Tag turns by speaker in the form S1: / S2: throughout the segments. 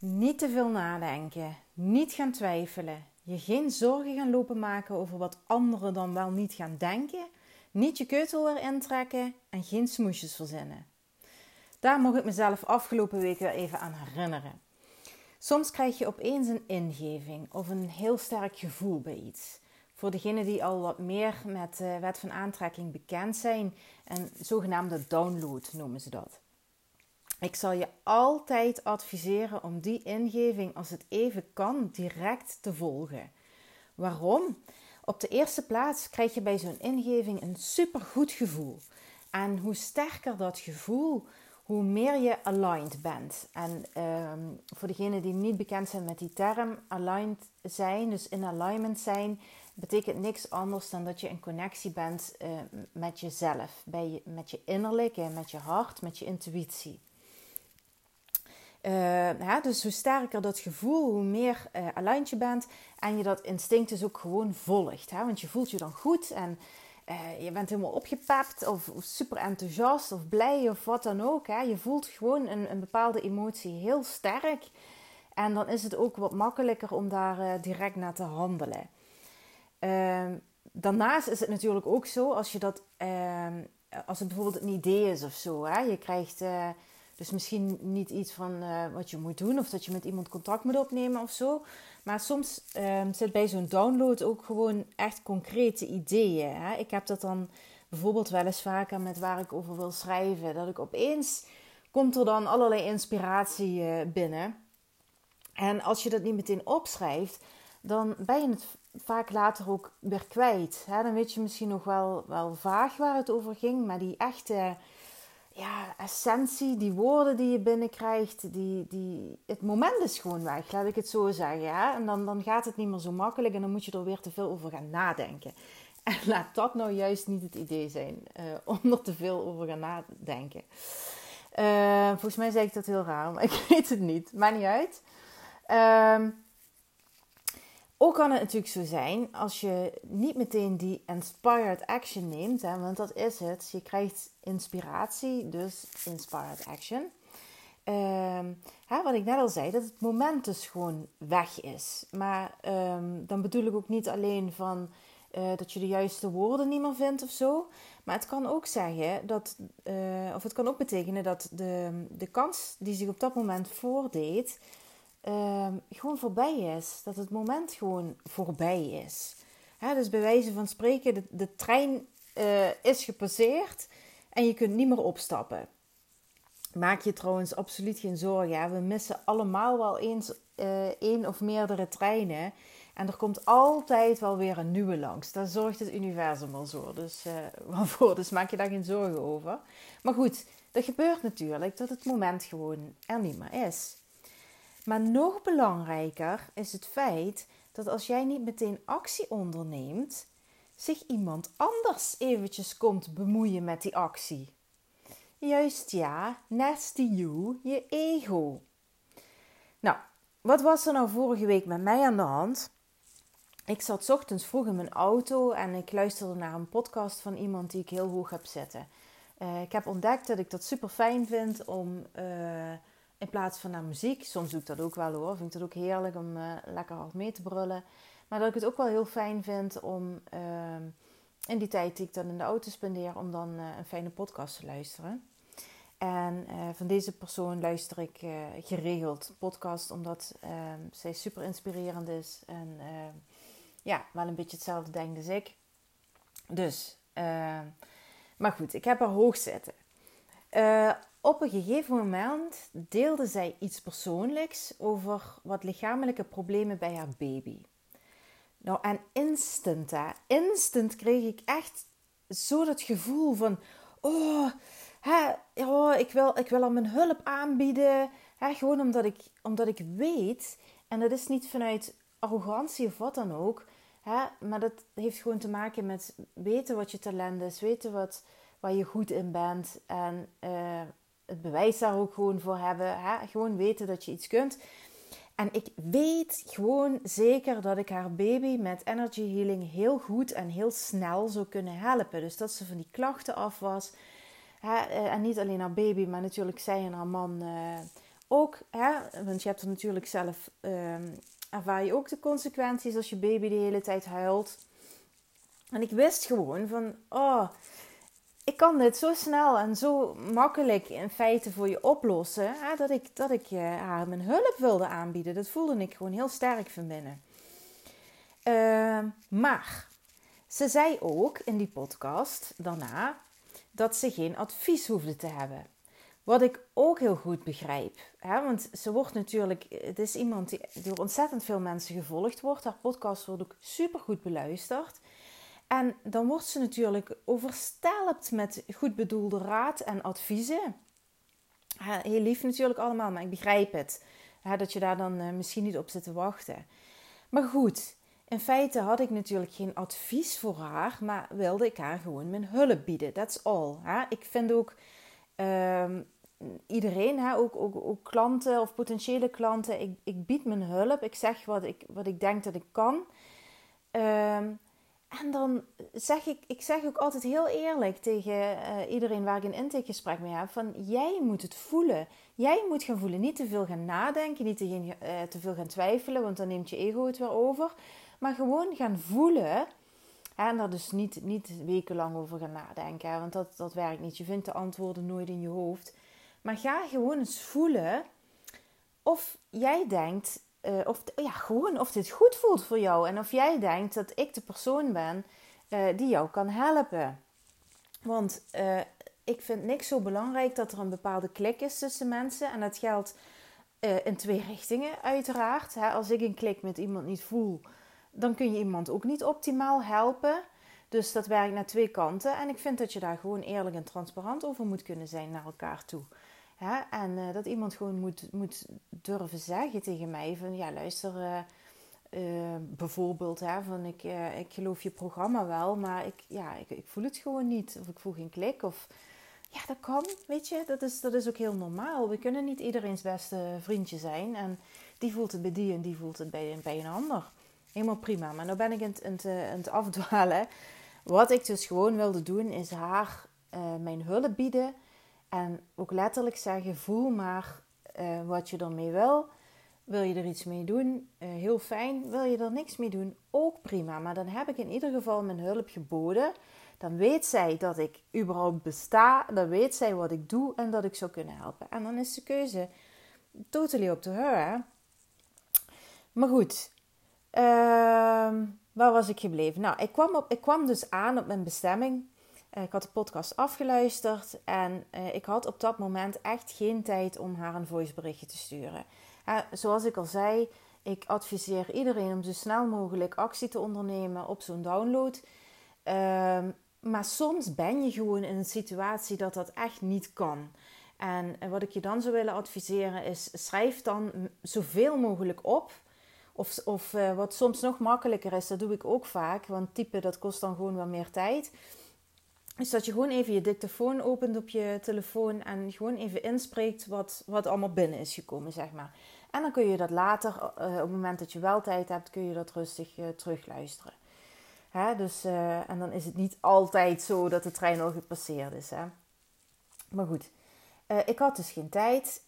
S1: Niet te veel nadenken, niet gaan twijfelen, je geen zorgen gaan lopen maken over wat anderen dan wel niet gaan denken, niet je keutel weer intrekken en geen smoesjes verzinnen. Daar mocht ik mezelf afgelopen week weer even aan herinneren. Soms krijg je opeens een ingeving of een heel sterk gevoel bij iets. Voor degenen die al wat meer met de wet van aantrekking bekend zijn, een zogenaamde download noemen ze dat. Ik zal je altijd adviseren om die ingeving, als het even kan, direct te volgen. Waarom? Op de eerste plaats krijg je bij zo'n ingeving een supergoed gevoel. En hoe sterker dat gevoel, hoe meer je aligned bent. En ehm, voor degenen die niet bekend zijn met die term, aligned zijn, dus in alignment zijn, betekent niks anders dan dat je in connectie bent uh, met jezelf, bij je, met je innerlijke, met je hart, met je intuïtie. Uh, dus hoe sterker dat gevoel, hoe meer uh, aligned je bent en je dat instinct dus ook gewoon volgt. Hè? Want je voelt je dan goed en uh, je bent helemaal opgepept of, super enthousiast of blij of wat dan ook. Hè? Je voelt gewoon een, een bepaalde emotie heel sterk. En dan is het ook wat makkelijker om daar direct naar te handelen. Uh, daarnaast is het natuurlijk ook zo als je dat, ehm, als het bijvoorbeeld een idee is of zo. Hè? Je krijgt eh, dus misschien niet iets van wat je moet doen of dat je met iemand contact moet opnemen of zo. Maar soms um, zit bij zo'n download ook gewoon echt concrete ideeën. Hè? Ik heb dat dan bijvoorbeeld wel eens vaker met waar ik over wil schrijven. Dat ik opeens komt er dan allerlei inspiratie uh, binnen. En als je dat niet meteen opschrijft, dan ben je het vaak later ook weer kwijt. Hè? Dan weet je misschien nog wel, wel vaag waar het over ging, maar die echte ja, essentie, die woorden die je binnenkrijgt, die, die, het moment is gewoon weg, laat ik het zo zeggen. Ja? En dan, dan gaat het niet meer zo makkelijk en dan moet je er weer te veel over gaan nadenken. En laat dat nou juist niet het idee zijn, uh, om er te veel over gaan nadenken. Uh, volgens mij zeg ik dat heel raar, maar ik weet het niet. Maakt niet uit. Uh, ook kan het natuurlijk zo zijn als je niet meteen die inspired action neemt, hè, want dat is het. Je krijgt inspiratie, dus inspired action. Um, hè, wat ik net al zei, dat het moment dus gewoon weg is. Maar um, dan bedoel ik ook niet alleen van uh, dat je de juiste woorden niet meer vindt of zo. Maar het kan ook zeggen dat, uh, of het kan ook betekenen dat de, de kans die zich op dat moment voordeed, uh, gewoon voorbij is. Dat het moment gewoon voorbij is. Dus bij wijze van spreken, de, trein uh, is gepasseerd en je kunt niet meer opstappen. Maak je trouwens absoluut geen zorgen. We missen allemaal wel eens uh, één of meerdere treinen. En er komt altijd wel weer een nieuwe langs. Daar zorgt het universum wel zo. Dus, uh, voor. dus maak je daar geen zorgen over. Maar goed, dat gebeurt natuurlijk dat het moment gewoon er niet meer is. Maar nog belangrijker is het feit dat als jij niet meteen actie onderneemt, zich iemand anders eventjes komt bemoeien met die actie. Juist ja, nasty you, je ego. Nou, wat was er nou vorige week met mij aan de hand? Ik zat ochtends vroeg in mijn auto en ik luisterde naar een podcast van iemand die ik heel hoog heb zitten. Uh, ik heb ontdekt dat ik dat super fijn vind om uh, in plaats van naar muziek. Soms doe ik dat ook wel hoor. Vind ik het ook heerlijk om uh, lekker hard mee te brullen. Maar dat ik het ook wel heel fijn vind om uh, in die tijd die ik dan in de auto spendeer, om dan uh, een fijne podcast te luisteren. En uh, van deze persoon luister ik geregeld podcast, omdat ehm, zij super inspirerend is. En ja, wel een beetje hetzelfde denkt als ik. Dus, maar goed, ik heb haar hoog zitten. Op een gegeven moment deelde zij iets persoonlijks over wat lichamelijke problemen bij haar baby. Nou, en instant, hè, instant kreeg ik echt zo dat gevoel van: oh, hè, oh ik, wil, ik wil hem mijn hulp aanbieden. Hè, gewoon omdat ik, omdat ik weet, en dat is niet vanuit arrogantie of wat dan ook, hè, maar dat heeft gewoon te maken met weten wat je talent is, weten wat, waar je goed in bent en uh, het bewijs daar ook gewoon voor hebben. Hè? Gewoon weten dat je iets kunt. En ik weet gewoon zeker dat ik haar baby met energy healing heel goed en heel snel zou kunnen helpen. Dus dat ze van die klachten af was. Hè? Eh, en niet alleen haar baby, maar natuurlijk zij en haar man uh, ook, hè, want je hebt er natuurlijk zelf, um, ervaar je ook de consequenties als je baby de hele tijd huilt. En ik wist gewoon van, oh, ik kan dit zo snel en zo makkelijk in feite voor je oplossen, hè, dat ik, dat ik haar mijn hulp wilde aanbieden. Dat voelde ik gewoon heel sterk van binnen. Uh, maar ze zei ook in die podcast daarna dat ze geen advies hoefde te hebben. Wat ik ook heel goed begrijp. Hè? Want ze wordt natuurlijk, het is iemand die door ontzettend veel mensen gevolgd wordt. Haar podcast wordt ook super goed beluisterd. En dan wordt ze natuurlijk overstelpt met goed bedoelde raad en adviezen. Heel lief natuurlijk allemaal, maar ik begrijp het. Dat je daar dan eh, misschien niet op zit te wachten. Maar goed, in feite had ik natuurlijk geen advies voor haar, maar wilde ik haar gewoon mijn hulp bieden. That's all. Ik vind ook um, iedereen, ook, klanten of potentiële klanten, ik, bied mijn hulp. Ik zeg wat ik, wat ik denk dat ik kan. Um, en dan zeg ik, ik zeg ook altijd heel eerlijk tegen uh, iedereen waar ik een intakegesprek mee heb: van jij moet het voelen. Jij moet gaan voelen. Niet te veel gaan nadenken, niet te, uh, te veel gaan twijfelen, want dan neemt je ego het weer over. Maar gewoon gaan voelen. En daar dus niet, niet wekenlang over gaan nadenken, want dat, dat werkt niet. Je vindt de antwoorden nooit in je hoofd. Maar ga gewoon eens voelen of jij denkt, uh, of, ja, gewoon of dit goed voelt voor jou. En of jij denkt dat ik de persoon ben uh, die jou kan helpen. Want uh, ik vind niks zo belangrijk dat er een bepaalde klik is tussen mensen. En dat geldt in twee richtingen, uiteraard. Hè, als ik een klik met iemand niet voel, dan kun je iemand ook niet optimaal helpen. Dus dat werkt naar twee kanten. En ik vind dat je daar gewoon eerlijk en transparant over moet kunnen zijn naar elkaar toe. En uh, dat iemand gewoon moet, moet durven zeggen tegen mij van ja luister, uh, uh, bijvoorbeeld hè, van ik, ik geloof je programma wel, maar ik, ja, ik, ik voel het gewoon niet. Of ik voel geen klik. Of ja, dat kan, weet je. Dat is, dat is ook heel normaal. We kunnen niet iedereen's beste vriendje zijn. En die voelt het bij die en die voelt het bij, een ander. Helemaal prima. Maar nu ben ik in het, het afdwalen. Wat ik dus gewoon wilde doen, is haar mijn hulp bieden en ook letterlijk zeggen: voel maar uh, wat je ermee wil. Wil je er iets mee doen? Uh, heel fijn. Wil je er niks mee doen? Ook prima. Maar dan heb ik in ieder geval mijn hulp geboden. Dan weet zij dat ik überhaupt besta. Dan weet zij wat ik doe en dat ik zou kunnen helpen. En dan is de keuze totally op to her. Maar goed. Uh, waar was ik gebleven? Nou, ik kwam, op, ik kwam dus aan op mijn bestemming. Eh, ik had de podcast afgeluisterd en uh, ik had op dat moment echt geen tijd om haar een voiceberichtje te sturen. Uh, zoals ik al zei, ik adviseer iedereen om zo snel mogelijk actie te ondernemen op zo'n download. Ehm, maar soms ben je gewoon in een situatie dat dat echt niet kan. En wat ik je dan zou willen adviseren is: schrijf dan zoveel mogelijk op. Of, of wat soms nog makkelijker is, dat doe ik ook vaak, want typen dat kost dan gewoon wat meer tijd is dat je gewoon even je dictafoon opent op je telefoon en gewoon even inspreekt wat, wat allemaal binnen is gekomen, zeg maar. En dan kun je dat later, uh, op het moment dat je wel tijd hebt, kun je dat rustig uh, terugluisteren. Hè? Dus, uh, en dan is het niet altijd zo dat de trein al gepasseerd is. Hè? Maar goed, ik had dus geen tijd.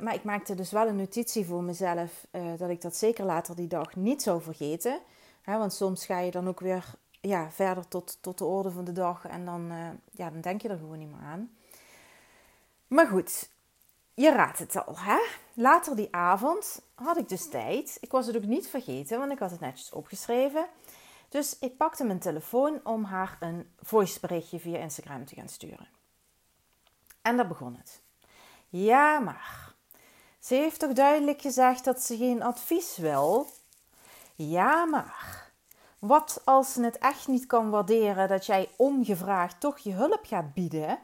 S1: maar ik maakte dus wel een notitie voor mezelf dat ik dat zeker later die dag niet zou vergeten. Hè? Want soms ga je dan ook weer ja, verder tot, tot de orde van de dag. En dan, uh, ja, dan denk je er gewoon niet meer aan. Maar goed, je raadt het al. Hè? Later die avond had ik dus tijd. Ik was het ook niet vergeten, want ik had het netjes opgeschreven. Dus ik pakte mijn telefoon om haar een voiceberichtje via Instagram te gaan sturen. En daar begon het. Ja, maar ze heeft toch duidelijk gezegd dat ze geen advies wil? Ja, maar wat als ze het echt niet kan waarderen dat jij ongevraagd toch je hulp gaat bieden?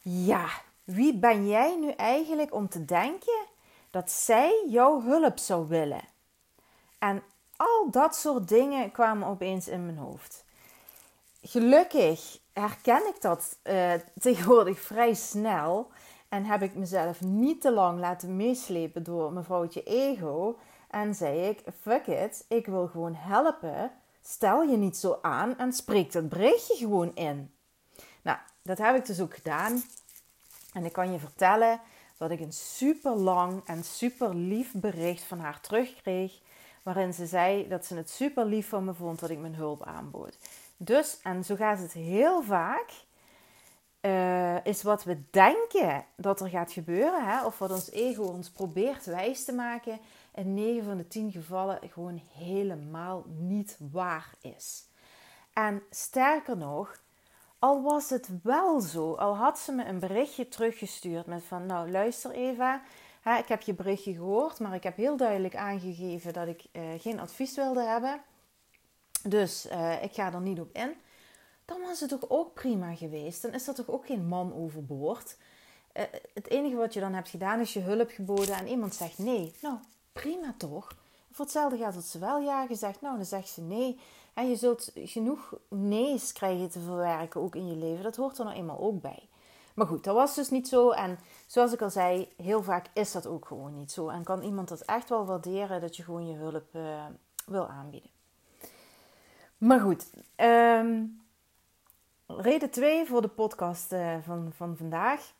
S1: Ja, wie ben jij nu eigenlijk om te denken dat zij jouw hulp zou willen? En al dat soort dingen kwamen opeens in mijn hoofd. Gelukkig herken ik dat uh, tegenwoordig vrij snel en heb ik mezelf niet te lang laten meeslepen door mevrouwtje ego en zei ik: Fuck it, ik wil gewoon helpen. Stel je niet zo aan en spreek dat berichtje gewoon in. Nou, dat heb ik dus ook gedaan. En ik kan je vertellen, dat ik een super lang en super lief bericht van haar terugkreeg. Waarin ze zei dat ze het super lief van me vond dat ik mijn hulp aanbood. Dus, en zo gaat het heel vaak, uh, is wat we denken dat er gaat gebeuren, hè, of wat ons ego ons probeert wijs te maken, in 9 van de 10 gevallen gewoon helemaal niet waar is. En sterker nog, al was het wel zo, al had ze me een berichtje teruggestuurd met van, nou luister Eva, hè, ik heb je berichtje gehoord, maar ik heb heel duidelijk aangegeven dat ik uh, geen advies wilde hebben. Dus uh, ik ga er niet op in. Dan was het toch ook prima geweest. Dan is er toch ook geen man overboord. Uh, het enige wat je dan hebt gedaan is je hulp geboden en iemand zegt nee. Nou, prima toch? Voor hetzelfde gaat dat ze wel ja gezegd. Nou, dan zegt ze nee. En je zult genoeg nee's krijgen te verwerken ook in je leven. Dat hoort er nou eenmaal ook bij. Maar goed, dat was dus niet zo. En zoals ik al zei, heel vaak is dat ook gewoon niet zo. En kan iemand dat echt wel waarderen dat je gewoon je hulp uh, wil aanbieden. Maar goed, um, reden 2 voor de podcast uh, van, van vandaag.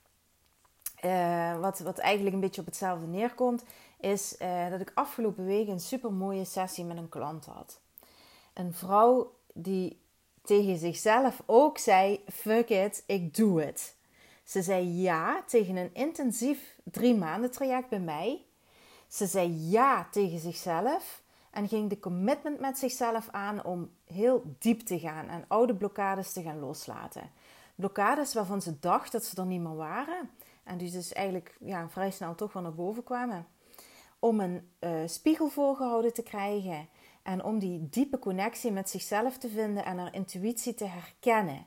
S1: Uh, wat, wat eigenlijk een beetje op hetzelfde neerkomt, is uh, dat ik afgelopen week een super mooie sessie met een klant had. Een vrouw die tegen zichzelf ook zei: Fuck it, ik doe het. Ze zei ja tegen een intensief drie maanden traject bij mij. Ze zei ja tegen zichzelf en ging de commitment met zichzelf aan om heel diep te gaan en oude blokkades te gaan loslaten. Blokkades waarvan ze dacht dat ze er niet meer waren en die dus eigenlijk ja, vrij snel toch wel naar boven kwamen. Om een uh, spiegel voorgehouden te krijgen en om die diepe connectie met zichzelf te vinden en haar intuïtie te herkennen.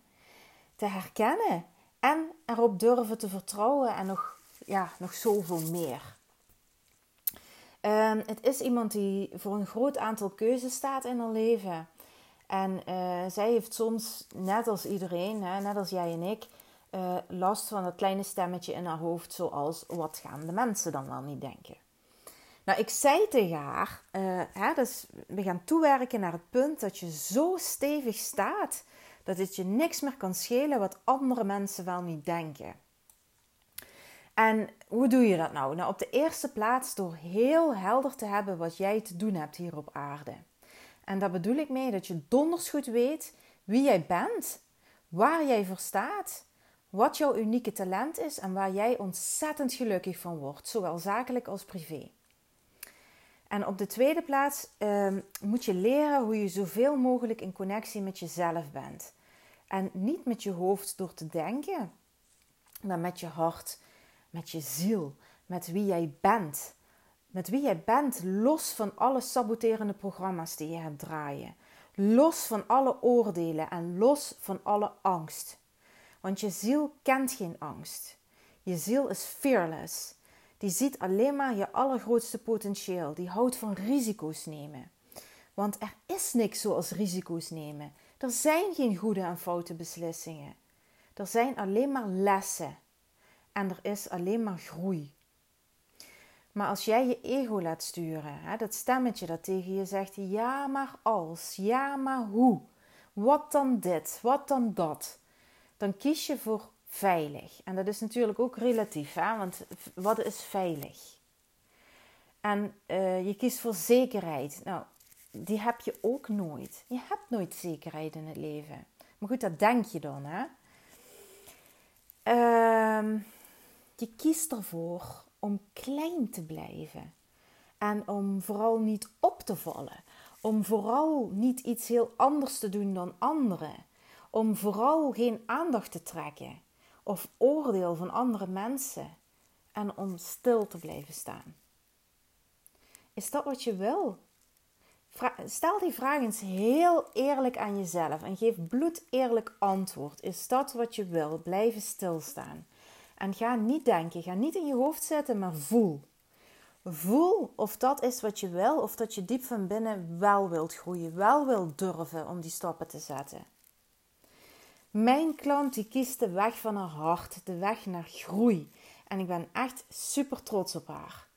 S1: Te herkennen en erop durven te vertrouwen en nog, ja, nog zoveel meer. Um, het is iemand die voor een groot aantal keuzes staat in haar leven. En uh, zij heeft soms, net als iedereen, hè, net als jij en ik, uh, last van dat kleine stemmetje in haar hoofd, zoals wat gaan de mensen dan wel niet denken. Nou, ik zei tegen haar, uh, hè, dus we gaan toewerken naar het punt dat je zo stevig staat dat het je niks meer kan schelen wat andere mensen wel niet denken. En hoe doe je dat nou? Nou, op de eerste plaats door heel helder te hebben wat jij te doen hebt hier op aarde. En daar bedoel ik mee dat je donders goed weet wie jij bent, waar jij voor staat, wat jouw unieke talent is en waar jij ontzettend gelukkig van wordt, zowel zakelijk als privé. En op de tweede plaats eh, moet je leren hoe je zoveel mogelijk in connectie met jezelf bent. En niet met je hoofd door te denken, maar met je hart met je ziel, met wie jij bent. Met wie jij bent, los van alle saboterende programma's die je hebt draaien. Los van alle oordelen en los van alle angst. Want je ziel kent geen angst. Je ziel is fearless. Die ziet alleen maar je allergrootste potentieel. Die houdt van risico's nemen. Want er is niks zoals risico's nemen. Er zijn geen goede en foute beslissingen. Er zijn alleen maar lessen en er is alleen maar groei. Maar als jij je ego laat sturen, hè, dat stemmetje dat tegen je zegt: ja, maar als, ja, maar hoe, wat dan dit, wat dan dat, dan kies je voor veilig. En dat is natuurlijk ook relatief, hè, want wat is veilig? En uh, je kiest voor zekerheid. Nou, die heb je ook nooit. Je hebt nooit zekerheid in het leven. Maar goed, dat denk je dan, hè? Ehm. Je kiest ervoor om klein te blijven. En om vooral niet op te vallen. Om vooral niet iets heel anders te doen dan anderen. Om vooral geen aandacht te trekken of oordeel van andere mensen. En om stil te blijven staan. Is dat wat je wil? Stel die vraag eens heel eerlijk aan jezelf en geef bloed eerlijk antwoord. Is dat wat je wil? Blijven stilstaan. En ga niet denken, ga niet in je hoofd zitten, maar voel. Voel of dat is wat je wil, of dat je diep van binnen wel wilt groeien, wel wilt durven om die stappen te zetten. Mijn klant die kiest de weg van haar hart, de weg naar groei. En ik ben echt super trots op haar.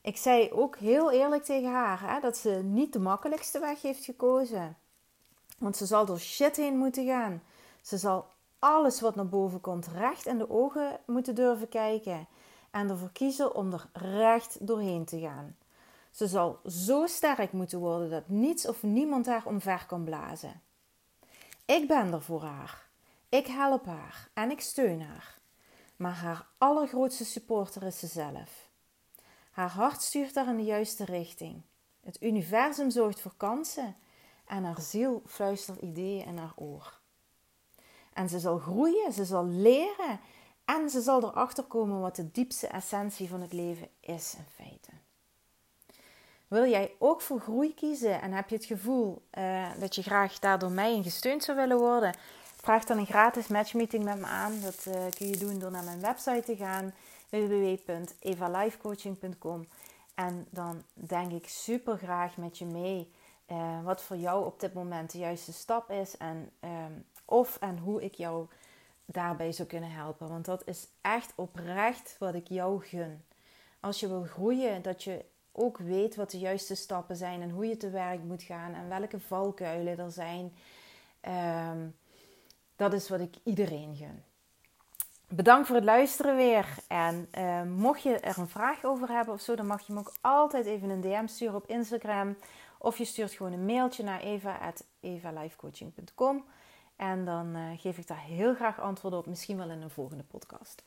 S1: Ik zei ook heel eerlijk tegen haar hè, dat ze niet de makkelijkste weg heeft gekozen. Want ze zal door shit heen moeten gaan. Ze zal alles wat naar boven komt recht in de ogen moeten durven kijken. en ervoor kiezen om er recht doorheen te gaan. Ze zal zo sterk moeten worden dat niets of niemand haar omver kan blazen. Ik ben er voor haar. Ik help haar en ik steun haar. Maar haar allergrootste supporter is ze zelf. Haar hart stuurt haar in de juiste richting. Het universum zorgt voor kansen en haar ziel fluistert ideeën in haar oor. En ze zal groeien, ze zal leren en ze zal erachter komen wat de diepste essentie van het leven is in feite. Wil jij ook voor groei kiezen en heb je het gevoel uh, dat je graag daardoor mij in gesteund zou willen worden? Vraag dan een gratis matchmeeting met me aan. Dat uh, kun je doen door naar mijn website te gaan www.evalifecoaching.com en dan denk ik super graag met je mee uh, wat voor jou op dit moment de juiste stap is en um, of en hoe ik jou daarbij zou kunnen helpen. Want dat is echt oprecht wat ik jou gun. Als je wil groeien, dat je ook weet wat de juiste stappen zijn en hoe je te werk moet gaan en welke valkuilen er zijn. Um, dat is wat ik iedereen gun. Bedankt voor het luisteren weer. En uh, mocht je er een vraag over hebben of zo, dan mag je me ook altijd even een DM sturen op Instagram. Of je stuurt gewoon een mailtje naar eva.evalifecoaching.com. En dan uh, geef ik daar heel graag antwoord op, misschien wel in een volgende podcast.